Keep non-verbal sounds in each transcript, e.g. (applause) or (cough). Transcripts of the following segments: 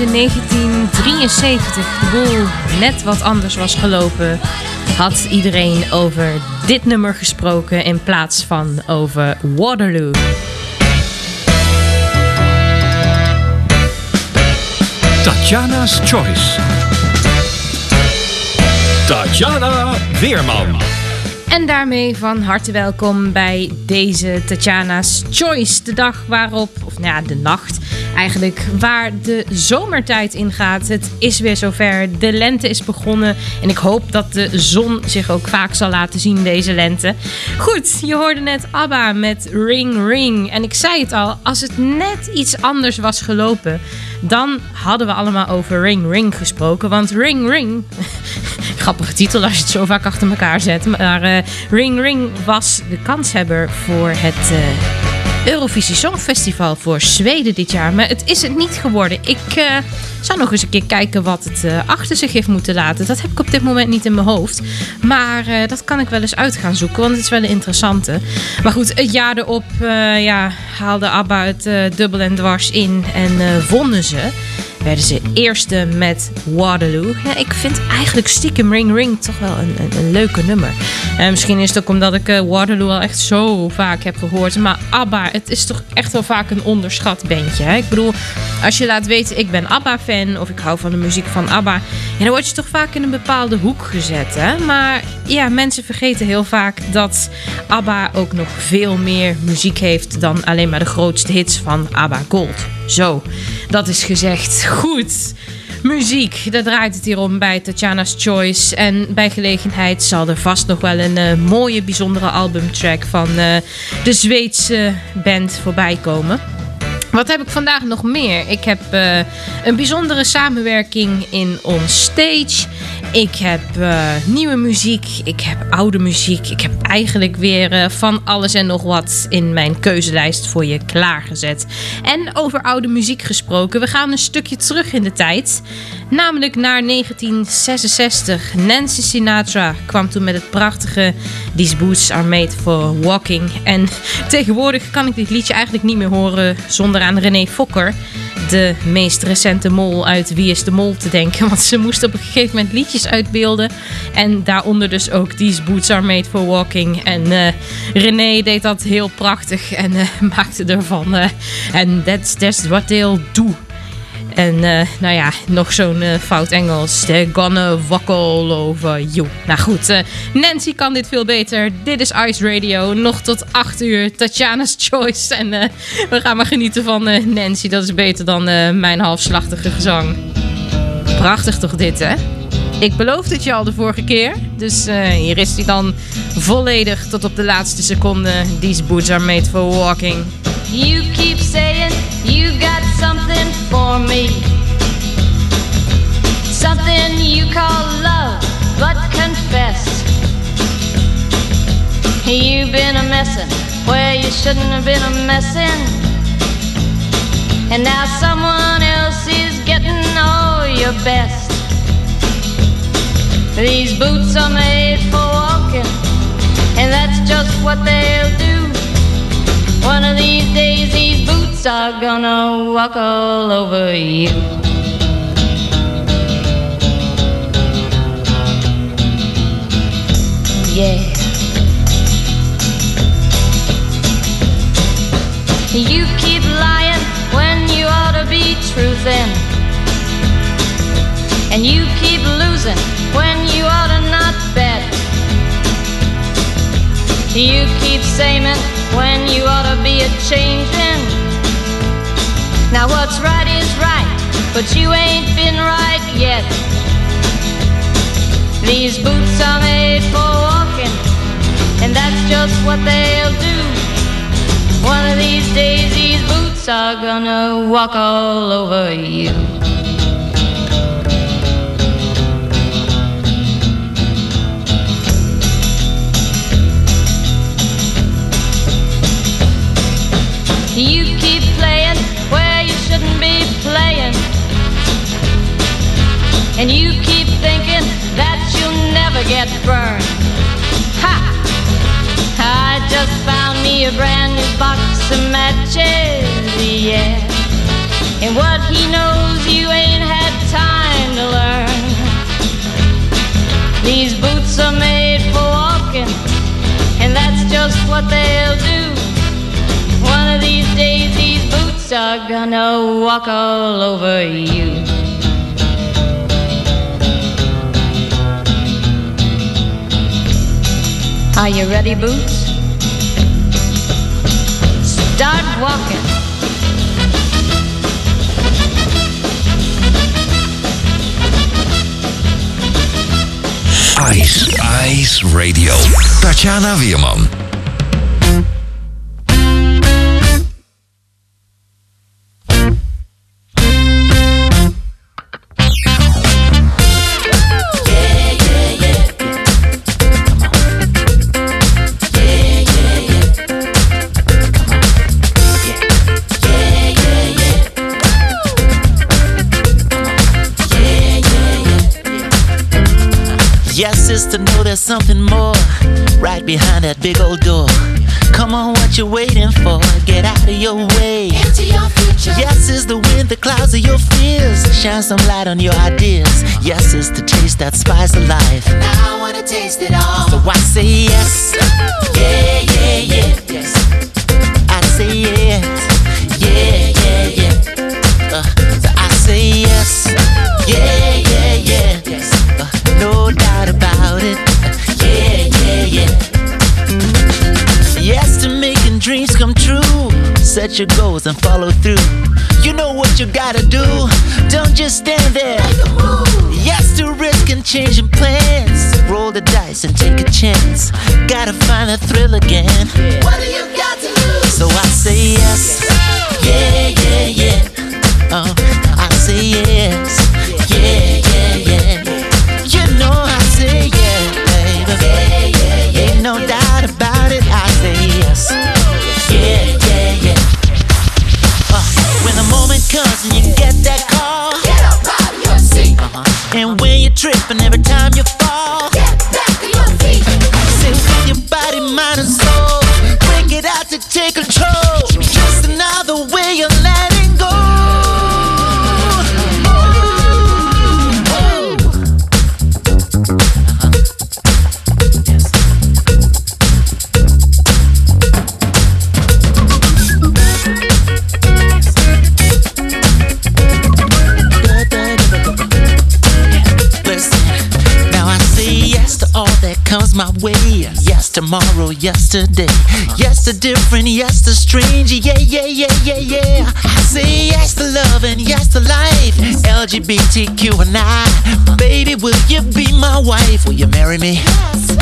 In 1973 de boel net wat anders was gelopen, had iedereen over dit nummer gesproken in plaats van over Waterloo. Tatjana's Choice. Tatjana Weerman. En daarmee van harte welkom bij deze Tatjana's Choice. De dag waarop, of nou ja, de nacht eigenlijk, waar de zomertijd ingaat. Het is weer zover. De lente is begonnen. En ik hoop dat de zon zich ook vaak zal laten zien deze lente. Goed, je hoorde net ABBA met Ring Ring. En ik zei het al, als het net iets anders was gelopen... dan hadden we allemaal over Ring Ring gesproken. Want Ring Ring... (laughs) Grappige titel als je het zo vaak achter elkaar zet. Maar eh, Ring Ring was de kanshebber voor het eh, Eurovisie Songfestival voor Zweden dit jaar. Maar het is het niet geworden. Ik eh, zou nog eens een keer kijken wat het eh, achter zich heeft moeten laten. Dat heb ik op dit moment niet in mijn hoofd. Maar eh, dat kan ik wel eens uit gaan zoeken, want het is wel een interessante. Maar goed, het jaar erop ja, haalde ABBA het dubbel en dwars in en wonnen ze werden ze eerste met Waterloo. Ja, ik vind eigenlijk stiekem Ring Ring toch wel een, een, een leuke nummer. En misschien is het ook omdat ik eh, Waterloo al echt zo vaak heb gehoord. Maar ABBA, het is toch echt wel vaak een onderschat bandje. Hè? Ik bedoel, als je laat weten ik ben ABBA-fan of ik hou van de muziek van ABBA... Ja, dan word je toch vaak in een bepaalde hoek gezet. Hè? Maar ja, mensen vergeten heel vaak dat ABBA ook nog veel meer muziek heeft dan alleen maar de grootste hits van ABBA Gold. Zo, dat is gezegd. Goed. Muziek, daar draait het hier om bij Tatjana's Choice. En bij gelegenheid zal er vast nog wel een eh, mooie, bijzondere albumtrack van eh, de Zweedse band voorbij komen. Wat heb ik vandaag nog meer? Ik heb eh, een bijzondere samenwerking in On Stage. Ik heb eh, nieuwe muziek. Ik heb oude muziek. Ik heb eigenlijk weer eh, van alles en nog wat in mijn keuzelijst voor je klaargezet. En over oude muziek gesproken. We gaan een stukje terug in de tijd. Namelijk naar 1966. Nancy Sinatra kwam toen met het prachtige These Boots Are Made For Walking. En (laughs) tegenwoordig kan ik dit liedje eigenlijk niet meer horen zonder aan René Fokker. De meest recente mol uit Wie is de Mol te denken. (laughs) Want ze moest op een gegeven moment liedjes uitbeelden. En daaronder dus ook These Boots Are Made For Walking. En eh, René deed dat heel prachtig en eh, (laughs) maakte ervan. eh, En that's, that's what they'll do. En nou ja, nog zo'n fout Engels. They're gonna wackel over you. Nou goed, Nancy kan dit veel beter. Dit is Ice Radio. Nog tot 8 uur. Tatjana's Choice. En we gaan maar genieten van Nancy. Dat is beter dan mijn halfslachtige gezang. Prachtig toch dit, hè? Ik beloofde het je al de vorige keer. Dus eh, hier is hij dan volledig tot op de laatste seconde. These boots are made for walking. You keep saying you got something for me. Something you call love, but confess. You've been a messin' where you shouldn't have been a messin'. And now someone else is getting all your best. These boots are made for walking, and that's just what they'll do. One of these days, these boots are gonna walk all over you. Yeah. You keep lying when you ought to be truthing. And you keep losing when you ought to not bet. You keep saying when you ought to be a changing. Now what's right is right, but you ain't been right yet. These boots are made for walking, and that's just what they'll do. One of these days, these boots are gonna walk all over you. You shouldn't be playing. And you keep thinking that you'll never get burned. Ha! I just found me a brand new box of matches, yeah. And what he knows you ain't had time to learn. These boots are made for walking, and that's just what they'll do. One of these days, boots are gonna walk all over you. Are you ready, boots? Start walking. Ice, Ice Radio. Tatjana Weerman. Something more right behind that big old door. Come on, what you waiting for? Get out of your way. Into your future. Yes, is the wind, the clouds of your fears. Shine some light on your ideas. Yes, is to taste that spice of life. Now I wanna taste it all. So I say yes. Yeah, yeah, yeah. Yes. I say yes. Yeah, yeah, yeah. Uh, so I say yes. Yeah, yeah, yeah. Yes. Uh, no doubt about it yeah. Yes to making dreams come true. Set your goals and follow through. You know what you gotta do. Don't just stand there. Yes to risk and changing plans. Roll the dice and take a chance. Gotta find the thrill again. What do you got to lose? So I say yes. Yeah, yeah, yeah. Oh, I say yes. Tomorrow, yesterday. Yes to different, yes to strange. Yeah, yeah, yeah, yeah, yeah. I say yes to love and yes to life. LGBTQ and I. Baby, will you be my wife? Will you marry me? Yes.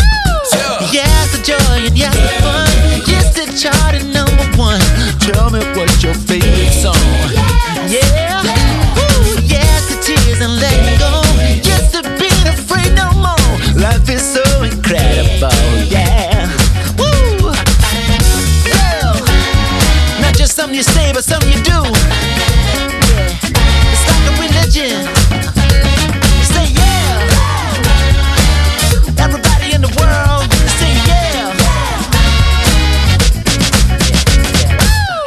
Yes to joy and yes to fun. Yes to chart and number one. Tell me what's your favorite song? Yeah. Ooh, yes to tears and letting go. Yes to being afraid no more. Life is so do. It's like a religion. Say yeah. Everybody in the world, say yeah.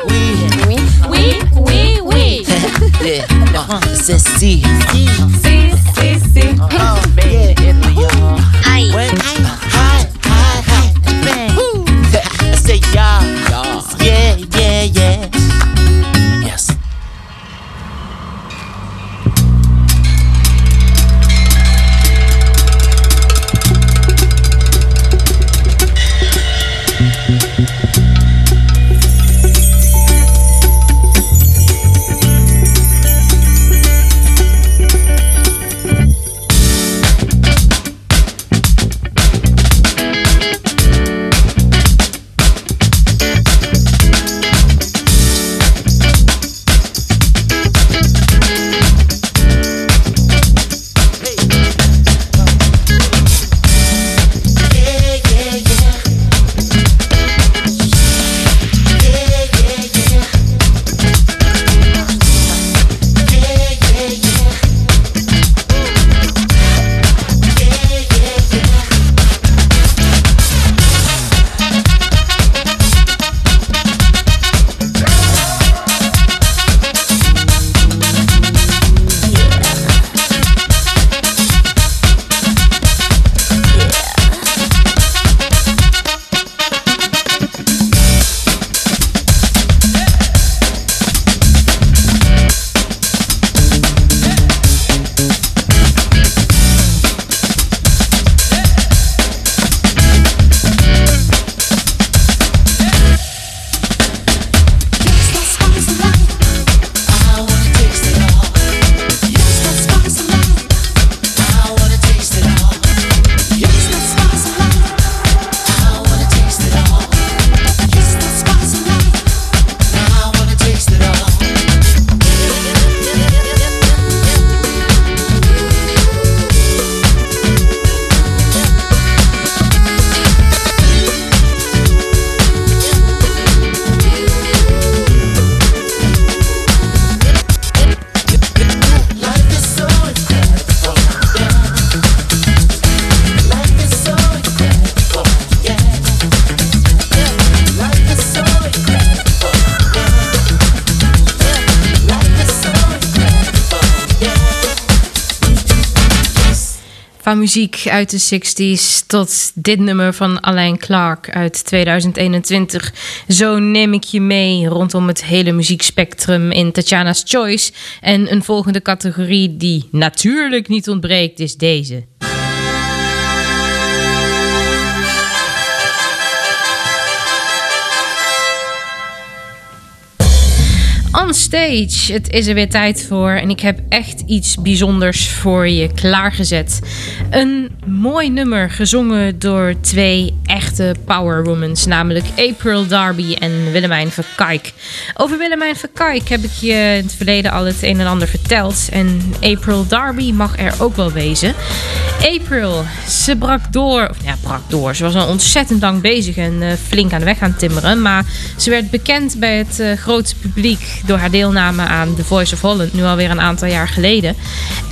We, Oui, oui, oui. yeah, uh-huh. C'est si, Muziek uit de 60s tot dit nummer van Alain Clark uit 2021. Zo neem ik je mee rondom het hele muziekspectrum in Tatjana's Choice. En een volgende categorie die natuurlijk niet ontbreekt is deze. Stage. Het is er weer tijd voor en ik heb echt iets bijzonders voor je klaargezet. Een mooi nummer gezongen door twee echte powerwomans, namelijk April Darby en Willemijn Verkijk. Over Willemijn Verkijk heb ik je in het verleden al het een en ander verteld en April Darby mag er ook wel wezen. April, ze brak door, of ja, brak door. Ze was al ontzettend lang bezig en eh, flink aan de weg aan timmeren. Maar ze werd bekend bij het eh, grote publiek door haar deelname aan The Voice of Holland, nu alweer een aantal jaar geleden.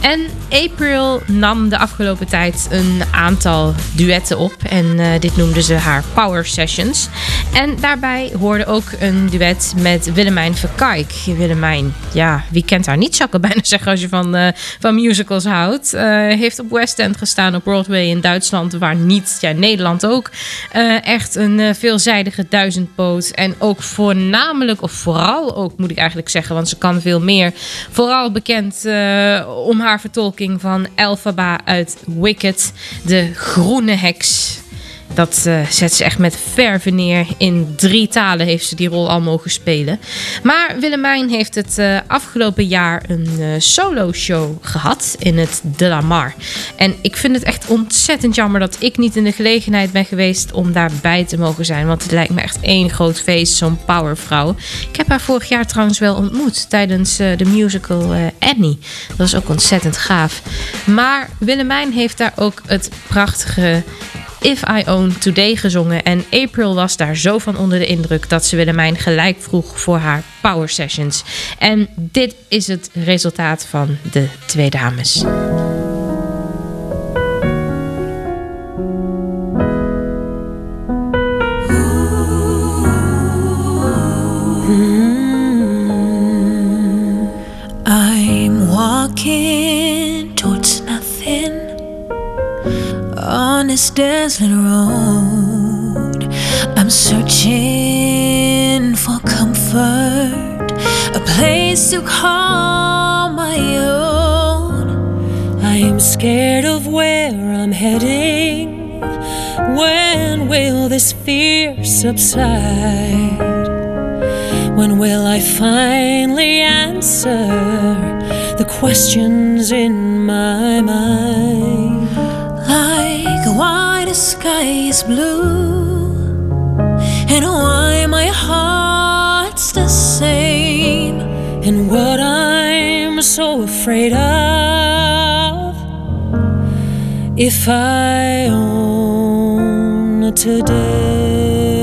En April nam de afgelopen tijd een aantal duetten op en eh, dit noemde ze haar Power Sessions. En daarbij hoorde ook een duet met Willemijn Verkijk. Willemijn, ja, wie kent haar niet, zou ik (laughs) bijna zeggen als je van, eh, van musicals houdt. Eh, heeft op West End gestaan op Broadway in Duitsland, waar niet, ja, Nederland ook, echt een veelzijdige duizendpoot. En ook voornamelijk, of vooral ook moet ik eigenlijk zeggen, want ze kan veel meer. Vooral bekend eh, om haar vertolking van Elphaba uit Wicked, de groene heks. Dat eh, zet ze echt met verve neer. In drie talen heeft ze die rol al mogen spelen. Maar Willemijn heeft het eh, afgelopen jaar een eh, solo-show gehad in het De La Mar. En ik vind het echt ontzettend jammer dat ik niet in de gelegenheid ben geweest om daarbij te mogen zijn. Want het lijkt me echt één groot feest, zo'n powervrouw. Ik heb haar vorig jaar trouwens wel ontmoet tijdens de musical Annie. Dat was ook ontzettend gaaf. Maar Willemijn heeft daar ook het prachtige If I Own Today gezongen. En April was daar zo van onder de indruk dat ze Willemijn gelijk vroeg voor haar power sessions. En dit is het resultaat van de twee dames. Desolate road. I'm searching for comfort, a place to call my own. I'm scared of where I'm heading. When will this fear subside? When will I finally answer the questions in my mind? Why the sky is blue and why my heart's the same and what I'm so afraid of if I own today.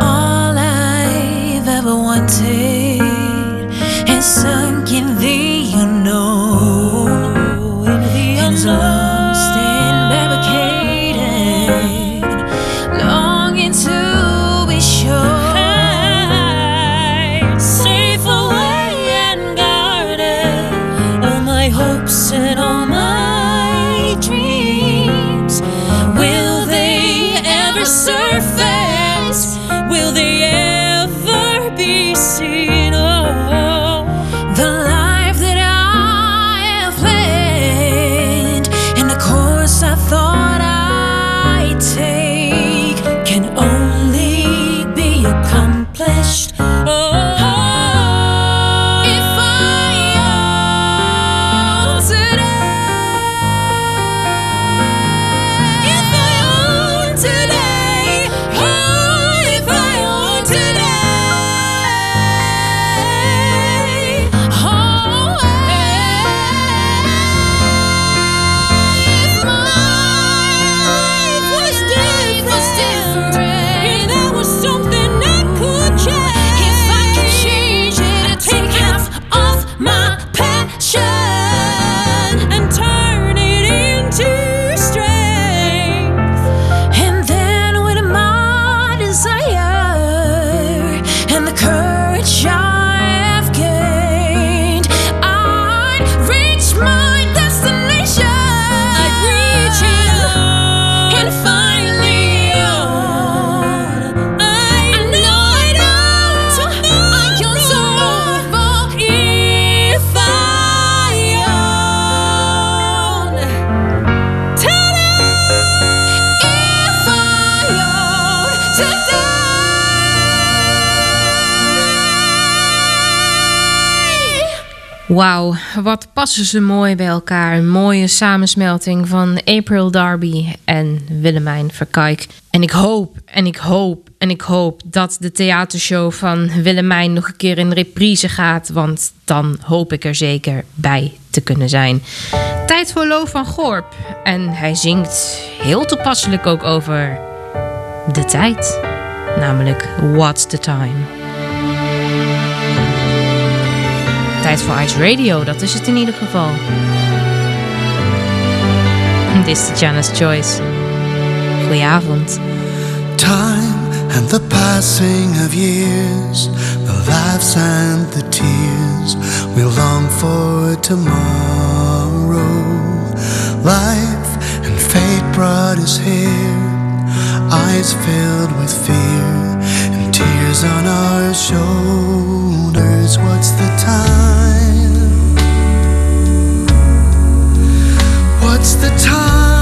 All I've ever wanted so. Wauw, wat passen ze mooi bij elkaar. Een mooie samensmelting van April Darby en Willemijn Verkijk. En ik hoop, en ik hoop, en ik hoop dat de theatershow van Willemijn nog een keer in reprise gaat. Want dan hoop ik er zeker bij te kunnen zijn. Tijd voor Lo van Gorp. En hij zingt heel toepasselijk ook over de tijd. Namelijk What's the Time. Tijd voor Ice Radio, dat is het in ieder geval. Dit is Janice Choice. Goedenavond. Time and the passing of years, the laughs and the tears, we long for tomorrow. Life and fate brought us here, eyes filled with fear, and tears on our shoulders. What's the time? What's the time?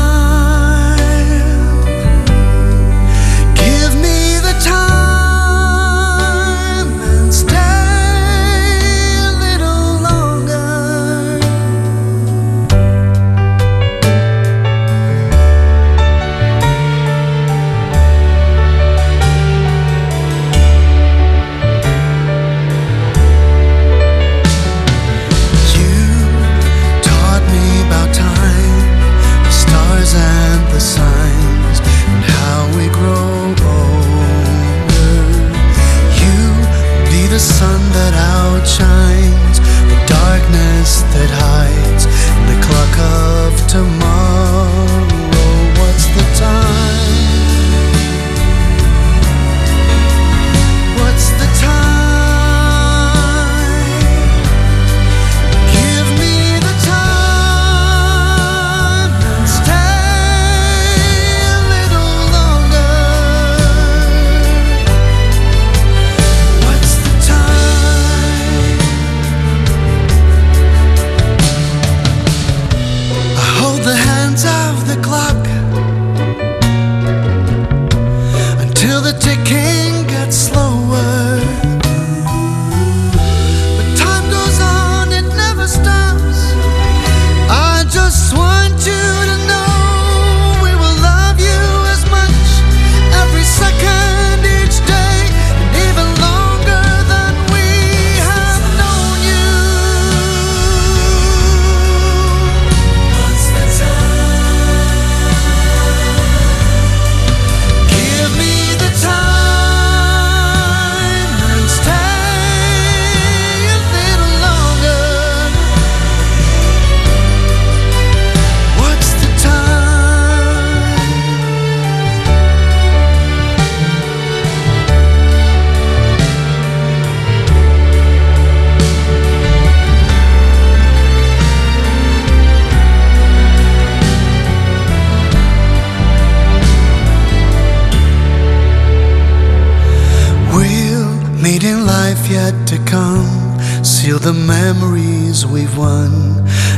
The memories we've won,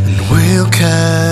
and we'll carry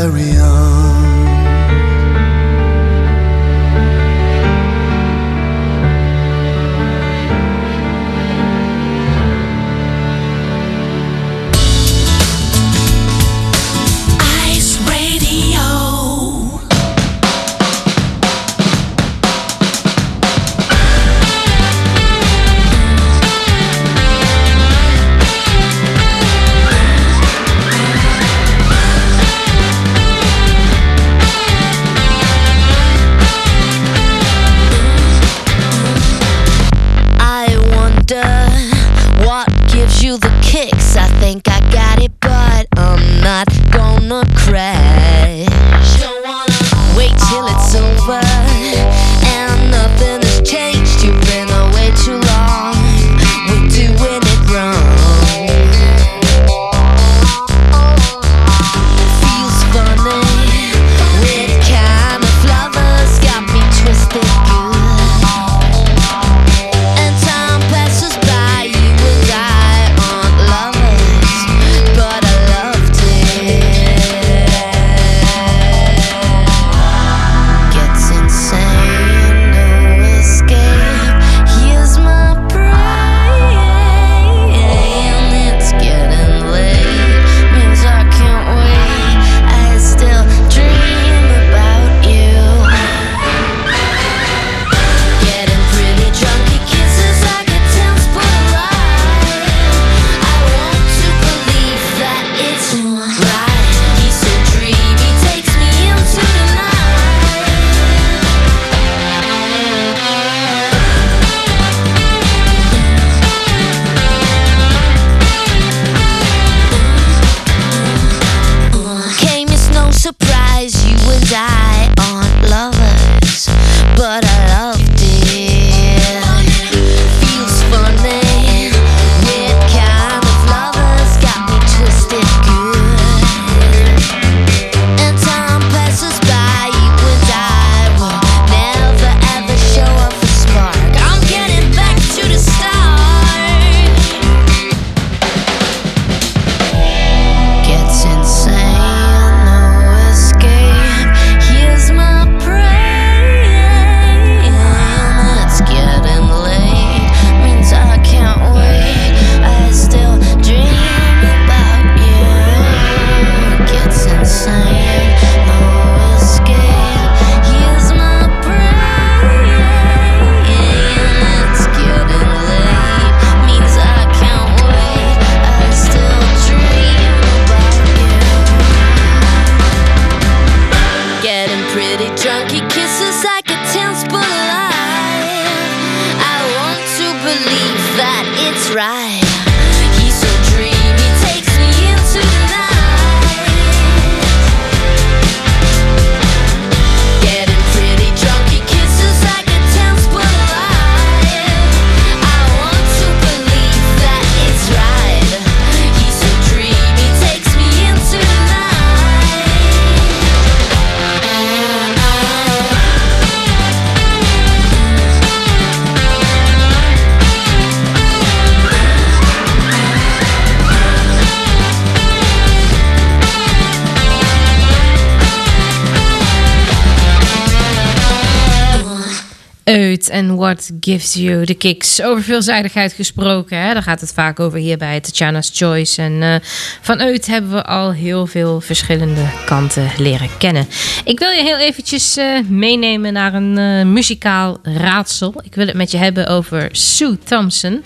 And what gives you the kicks. Over veelzijdigheid gesproken, hè? daar gaat het vaak over hier bij Tatjana's Choice. En eh, van Uit hebben we al heel veel verschillende kanten leren kennen. Ik wil je heel eventjes eh, meenemen naar een eh, muzikaal raadsel. Ik wil het met je hebben over Sue Thompson.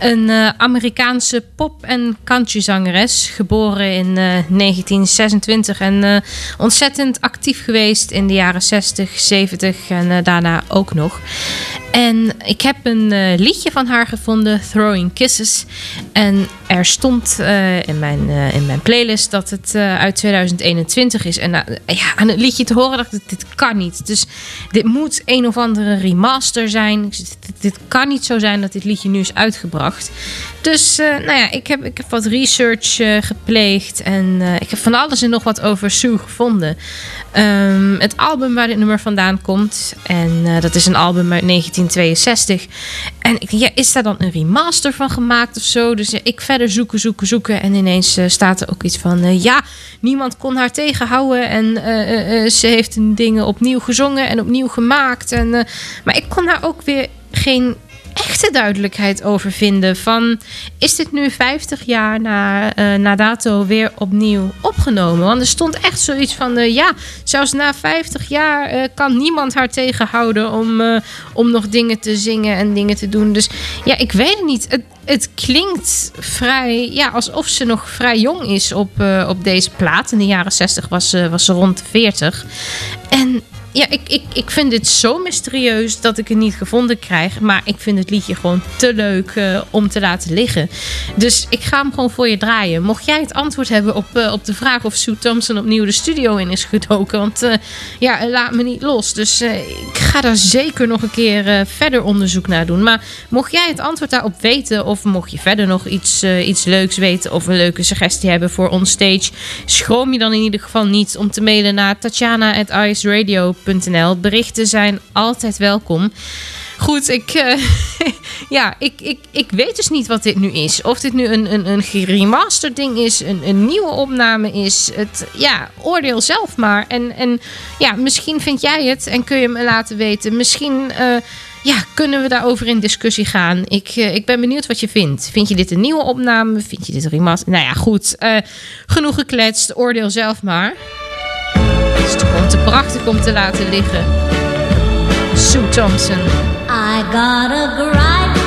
Een eh, Amerikaanse pop- en countryzangeres. Geboren in eh, 1926 en eh, ontzettend actief geweest in de jaren 60, 70 en eh, daarna ook nog. En ik heb een eh, liedje van haar gevonden, Throwing Kisses. En er stond eh, in, mijn, eh, in mijn playlist dat het uit 2021 is. En ja, aan het liedje te horen dacht ik, dit kan niet. Dus dit moet een of andere remaster zijn. Dit, dit kan niet zo zijn dat dit liedje nu is uitgebracht. Dus nou ja, ik heb, ik heb wat research gepleegd. En ik heb van alles en nog wat over Sue gevonden. Ehm, het album waar dit nummer vandaan komt. En eh, dat is een album uit 1962. En ja, is daar dan een remaster van gemaakt of zo? Dus ik verder zoeken, zoeken, zoeken. En ineens eh, staat er ook iets van... eh, ja, niemand kon haar tegenhouden. En ze heeft dingen opnieuw gezongen en opnieuw gemaakt. En, maar ik kon daar ook weer geen echte duidelijkheid over vinden. Van, is dit nu 50 jaar na, eh, na dato weer opnieuw opgenomen? Want er stond echt zoiets van... eh, ja, zelfs na 50 jaar eh, kan niemand haar tegenhouden... Om, om nog dingen te zingen en dingen te doen. Dus ja, ik weet het niet. Het, het klinkt vrij... Ja, alsof ze nog vrij jong is op, op deze plaat. In de jaren 60 was, was ze rond de 40. En ja, ik, ik, ik vind dit zo mysterieus dat ik het niet gevonden krijg. Maar ik vind het liedje gewoon te leuk eh, om te laten liggen. Dus ik ga hem gewoon voor je draaien. Mocht jij het antwoord hebben op, eh, op de vraag of Sue Thompson opnieuw de studio in is gedoken. Want eh, ja, laat me niet los. Dus ik ga daar zeker nog een keer verder onderzoek naar doen. Maar mocht jij het antwoord daarop weten. Of mocht je verder nog iets, iets leuks weten. Of een leuke suggestie hebben voor onstage. Schroom je dan in ieder geval niet om te mailen naar tatjana.iceradio.nl. Berichten zijn altijd welkom. Goed, ik, eh, (laughs) ja, ik, ik, ik weet dus niet wat dit nu is. Of dit nu een, een, een geremasterd ding is, een, een nieuwe opname is. Het, ja, oordeel zelf maar. En, en ja, misschien vind jij het en kun je me laten weten. Misschien eh, ja, kunnen we daarover in discussie gaan. Ik, eh, ik ben benieuwd wat je vindt. Vind je dit een nieuwe opname? Vind je dit een remaster? Nou ja, goed. genoeg gekletst. Oordeel zelf maar. Prachtig om te laten liggen. Sue Thompson. I got a gripe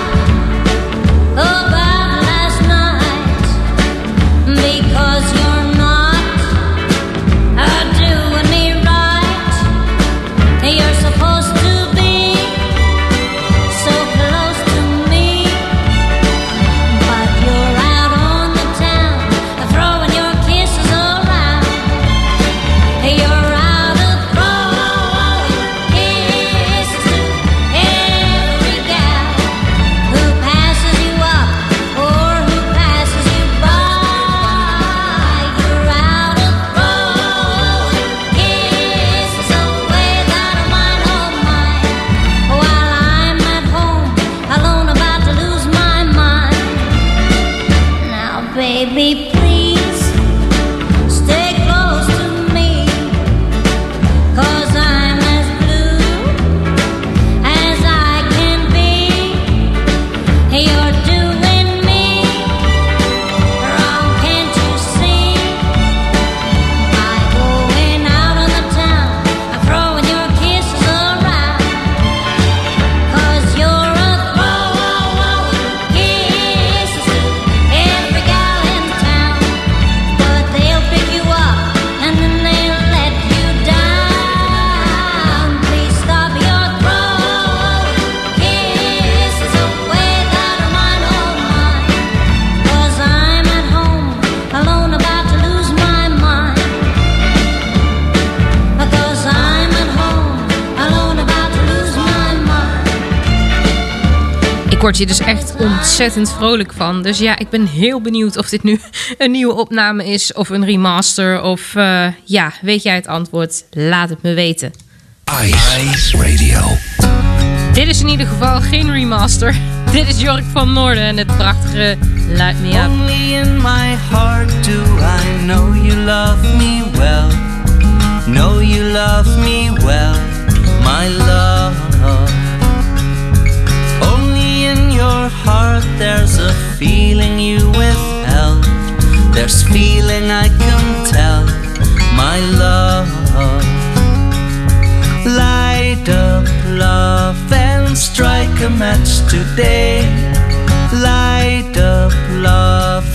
word je dus echt ontzettend vrolijk van. Dus ja, ik ben heel benieuwd of dit nu (laughs) een nieuwe opname is of een remaster. Of eh, ja, weet jij het antwoord? Laat het me weten. Ice Radio. Dit is in ieder geval geen remaster. (laughs) Dit is Jork van Noorden en het prachtige Light Me Up. Only in my heart do I know you love me well. Know you love me well, my love. Heart there's a feeling you withheld. There's feeling I can tell, my love. Light up love and strike a match today. Light up love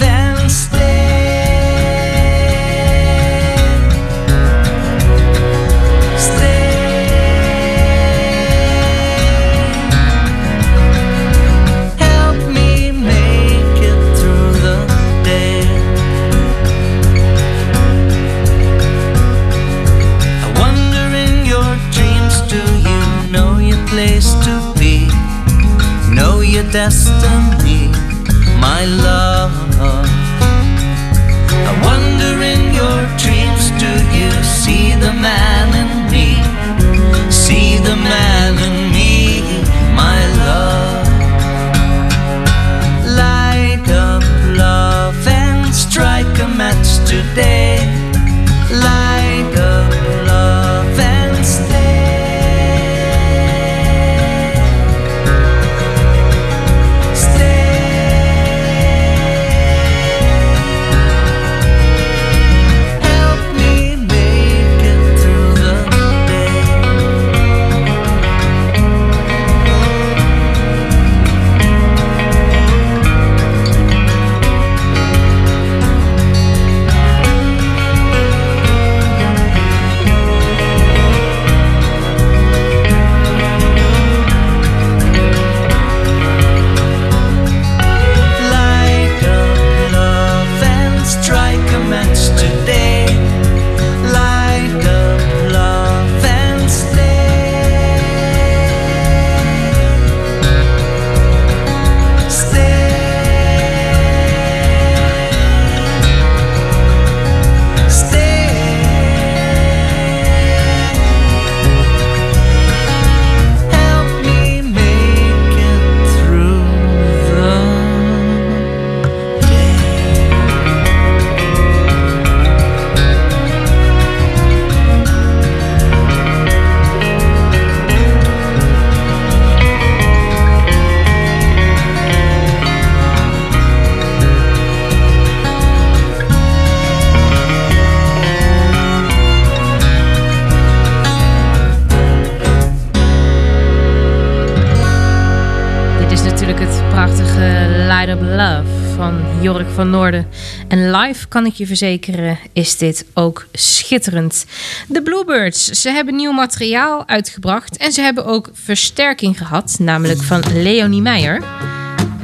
kan ik je verzekeren, is dit ook schitterend. De Bluebirds, ze hebben nieuw materiaal uitgebracht en ze hebben ook versterking gehad, namelijk van Leonie Meijer.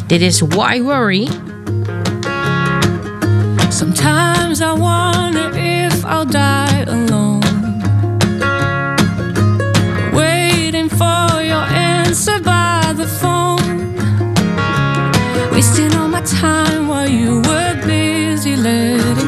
Dit is Why Worry. Sometimes I wonder if I'll die alone. Waiting for your answer by the phone. Wasting all my time while you were learning.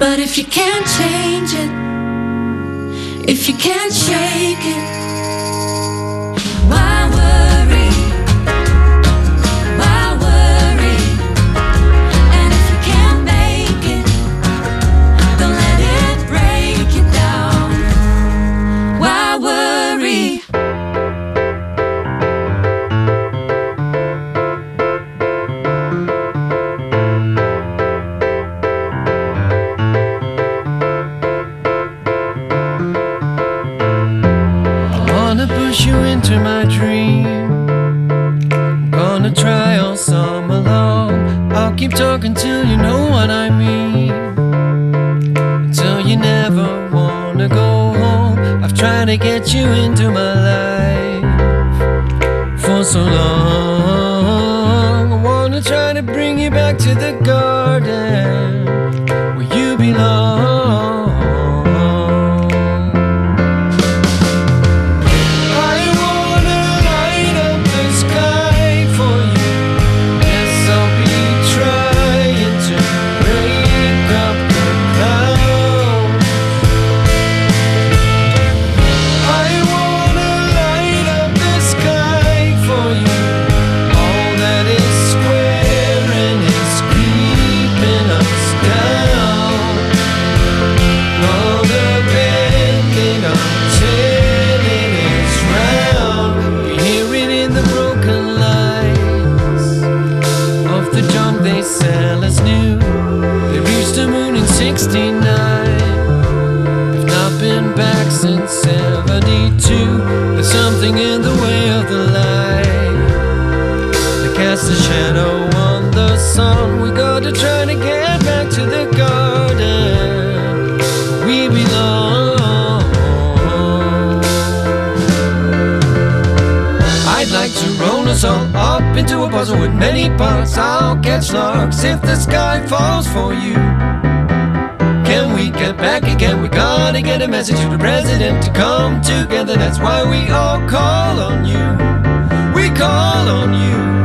But if you can't change it, if you can't shake it, to get you into my life for so long. I wanna try to bring you back to the garden they sell as new. They reached the moon in '69. Puzzle with many parts. I'll catch larks if the sky falls for you. Can we get back again? We gotta get a message to the president to come together. That's why we all call on you. We call on you.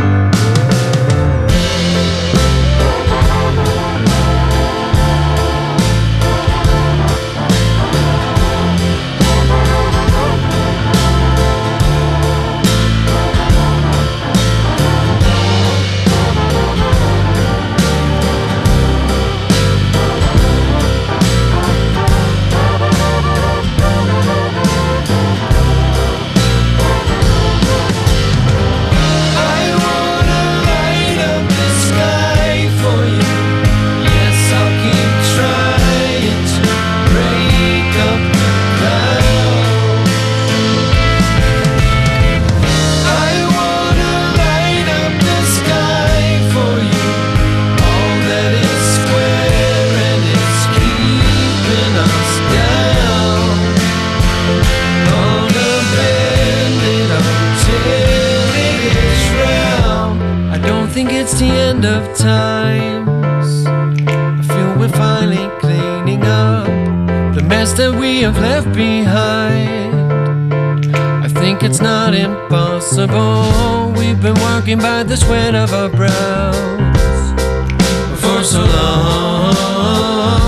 Mess that we have left behind. I think it's not impossible. We've been working by the sweat of our brows for so long.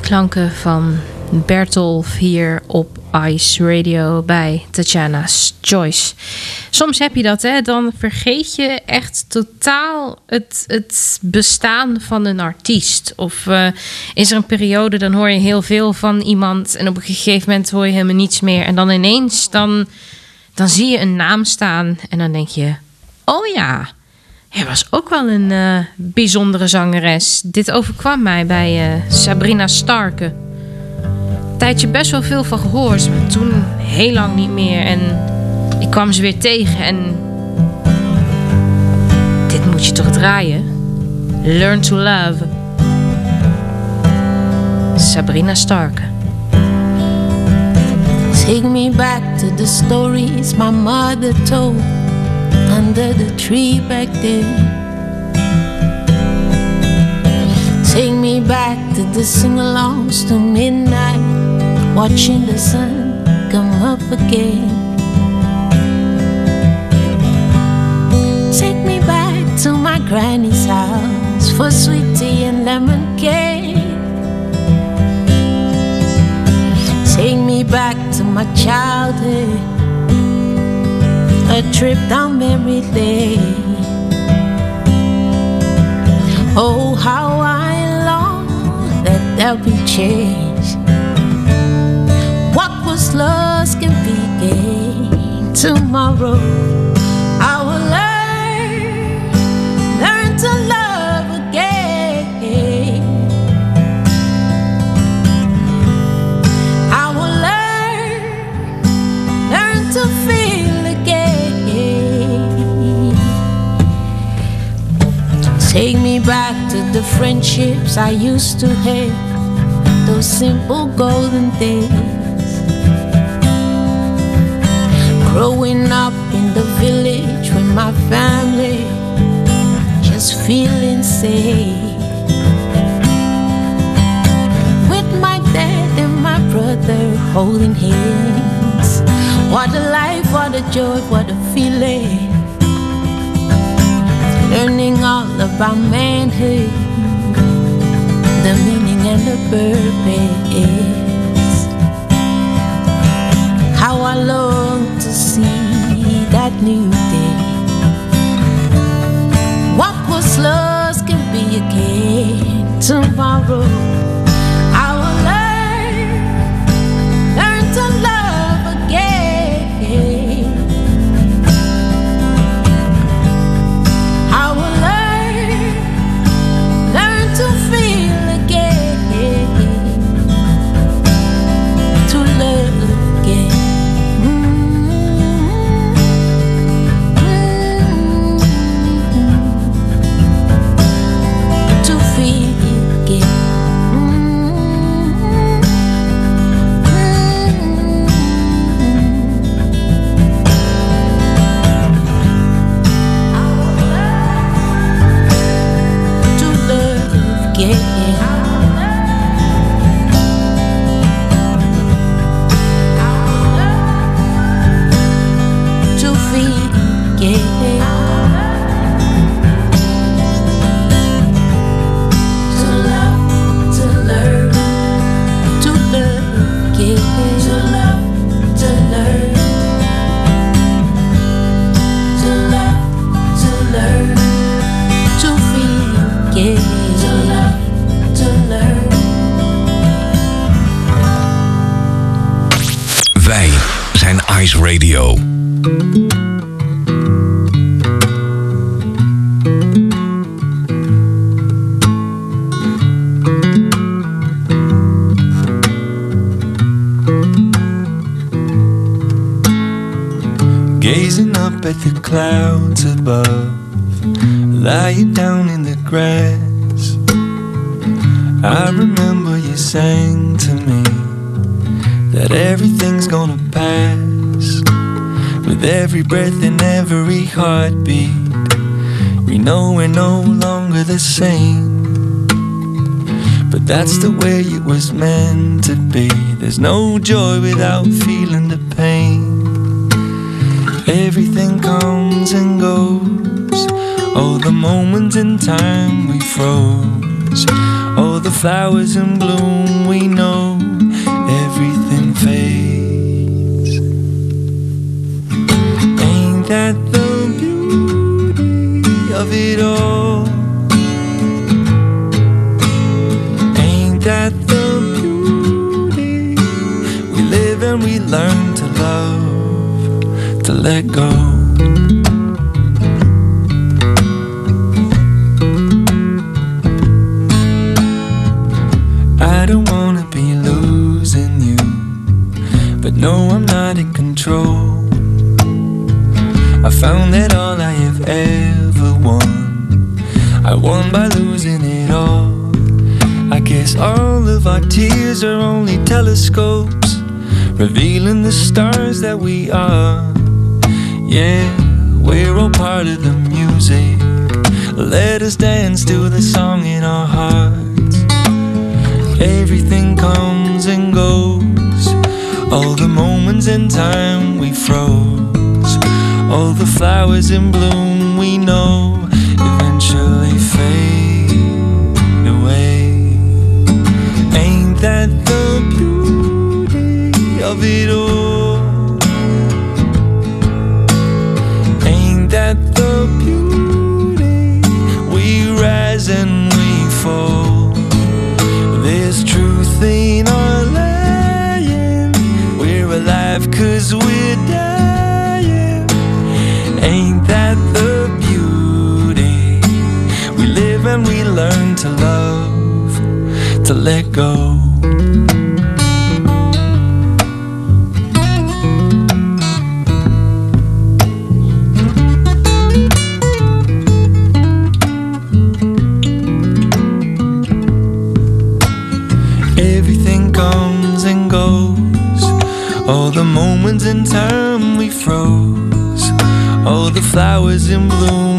Klanken van Bertolf hier op Ice Radio bij Tatjana's Choice. Soms heb je dat, hè? Dan vergeet je echt totaal het, het bestaan van een artiest. Of eh, is er een periode, dan hoor je heel veel van iemand... en op een gegeven moment hoor je helemaal niets meer. En dan ineens, dan, dan zie je een naam staan en dan denk je... oh ja, hij was ook wel een eh, bijzondere zangeres. Dit overkwam mij bij eh, Sabrina Starke. Tijdje best wel veel van gehoord, maar toen heel lang niet meer. En ik kwam ze weer tegen en... Dit moet je toch draaien? Learn to Love. Sabrina Starke. Take me back to the stories my mother told under the tree back there. Take me back to the sing alongs to midnight, watching the sun come up again. Take me back to my granny's house for sweet tea and lemon cake. Take me back to my childhood, a trip down memory lane. Oh, how I long that there'll be change. What was lost can be gained tomorrow. The friendships I used to have, those simple golden days. Growing up in the village with my family, just feeling safe. With my dad and my brother holding hands. What a life, what a joy, what a feeling. Learning all about manhood, the meaning and the purpose. How I long to see that new day. What was lost can be again tomorrow. That's the way it was meant to be. There's no joy without feeling the pain. Everything comes and goes. Oh, the moments in time we froze. Oh, the flowers in bloom we know. Everything fades. Ain't that the beauty of it all? That the beauty? We live and we learn to love, to let go. I don't wanna be losing you, but no, I'm not in control. I found that all I have ever won, I won by losing it all. Guess all of our tears are only telescopes revealing the stars that we are. Yeah, we're all part of the music. Let us dance to the song in our hearts. Everything comes and goes. All the moments in time we froze. All the flowers in bloom we know that the beauty of it all? Ain't that the beauty? We rise and we fall. There's truth in our lying. We're alive cause we're dying. Ain't that the beauty? We live and we learn to love, to let go. Flowers in bloom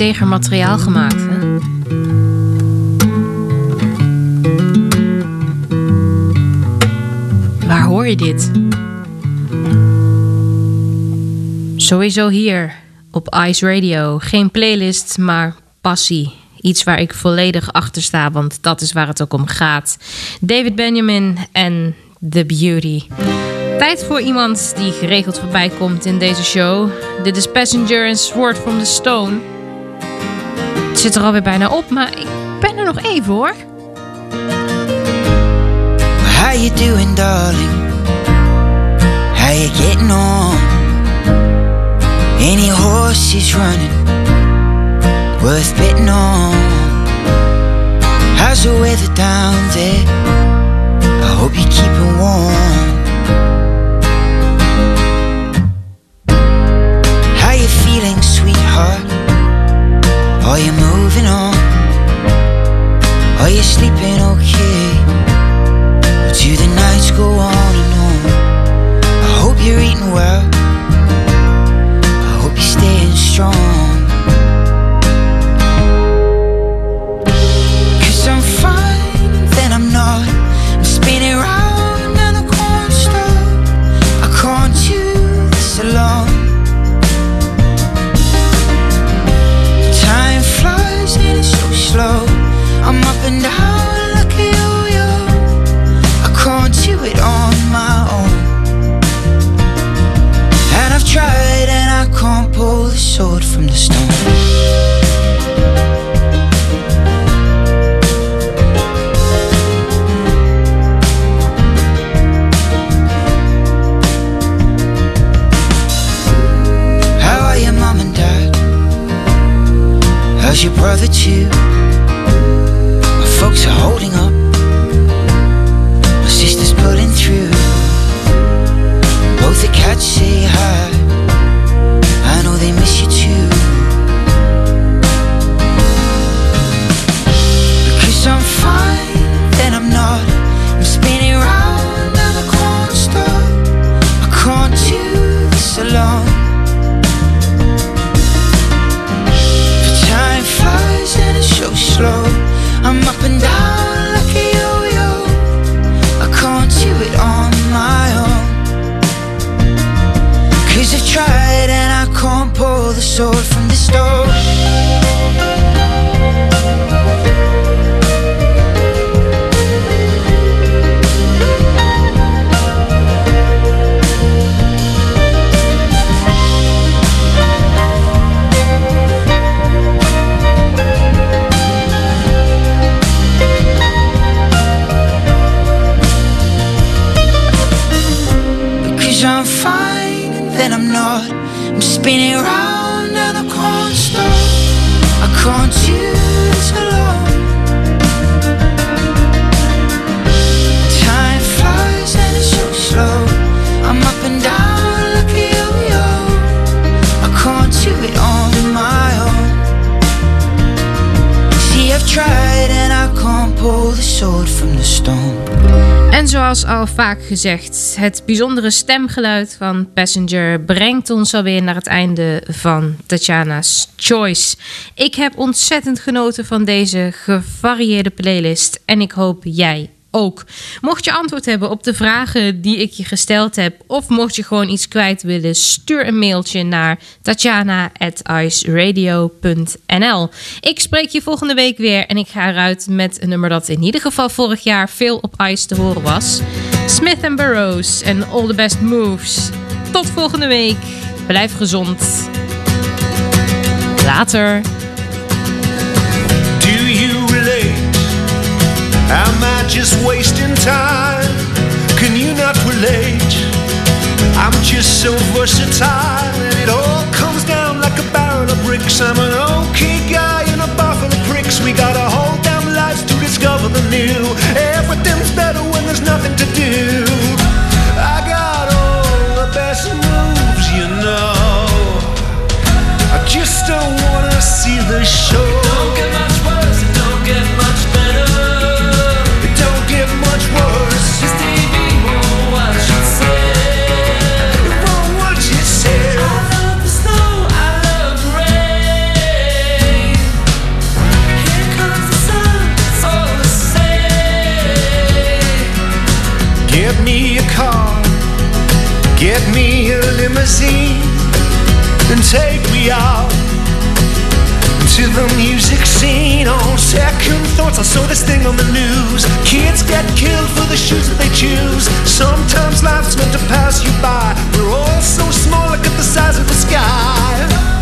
integer materiaal gemaakt, hè? Waar hoor je dit? Sowieso hier op Ice Radio. Geen playlist, maar passie. Iets waar ik volledig achter sta, want dat is waar het ook om gaat. David Benjamin en The Beauty. Tijd voor iemand die geregeld voorbij komt in deze show. Dit is Passenger en Sword from the Stone. Het zit er alweer bijna op, maar ik ben er nog even hoor. How you doing, darling? How you getting on? Any horses running worth betting on? How's the weather down there? I hope you're keeping warm. Are you moving on? Are you sleeping okay? Or do the nights go on and on? I hope you're eating well. I hope you're staying strong. prove it you. My folks are holding. Het bijzondere stemgeluid van Passenger brengt ons alweer naar het einde van Tatjana's Choice. Ik heb ontzettend genoten van deze gevarieerde playlist en ik hoop jij ook. Mocht je antwoord hebben op de vragen die ik je gesteld heb, of mocht je gewoon iets kwijt willen, stuur een mailtje naar tatjana.iceradio.nl. Ik spreek je volgende week weer en ik ga eruit met een nummer dat in ieder geval vorig jaar veel op Ice te horen was. Smith Burroughs en All the Best Moves. Tot volgende week. Blijf gezond. Later. Am I just wasting time? Can you not relate? I'm just so versatile, and it all comes down like a barrel of bricks. I'm an okay guy in a bar full of pricks. We got a whole damn lives to discover the new. Everything's better when there's nothing to do. I got all the best moves, you know. I just don't wanna see the show. Limousine and take me out to the music scene. On second thoughts, I saw this thing on the news. Kids get killed for the shoes that they choose. Sometimes life's meant to pass you by. We're all so small, look at the size of the sky.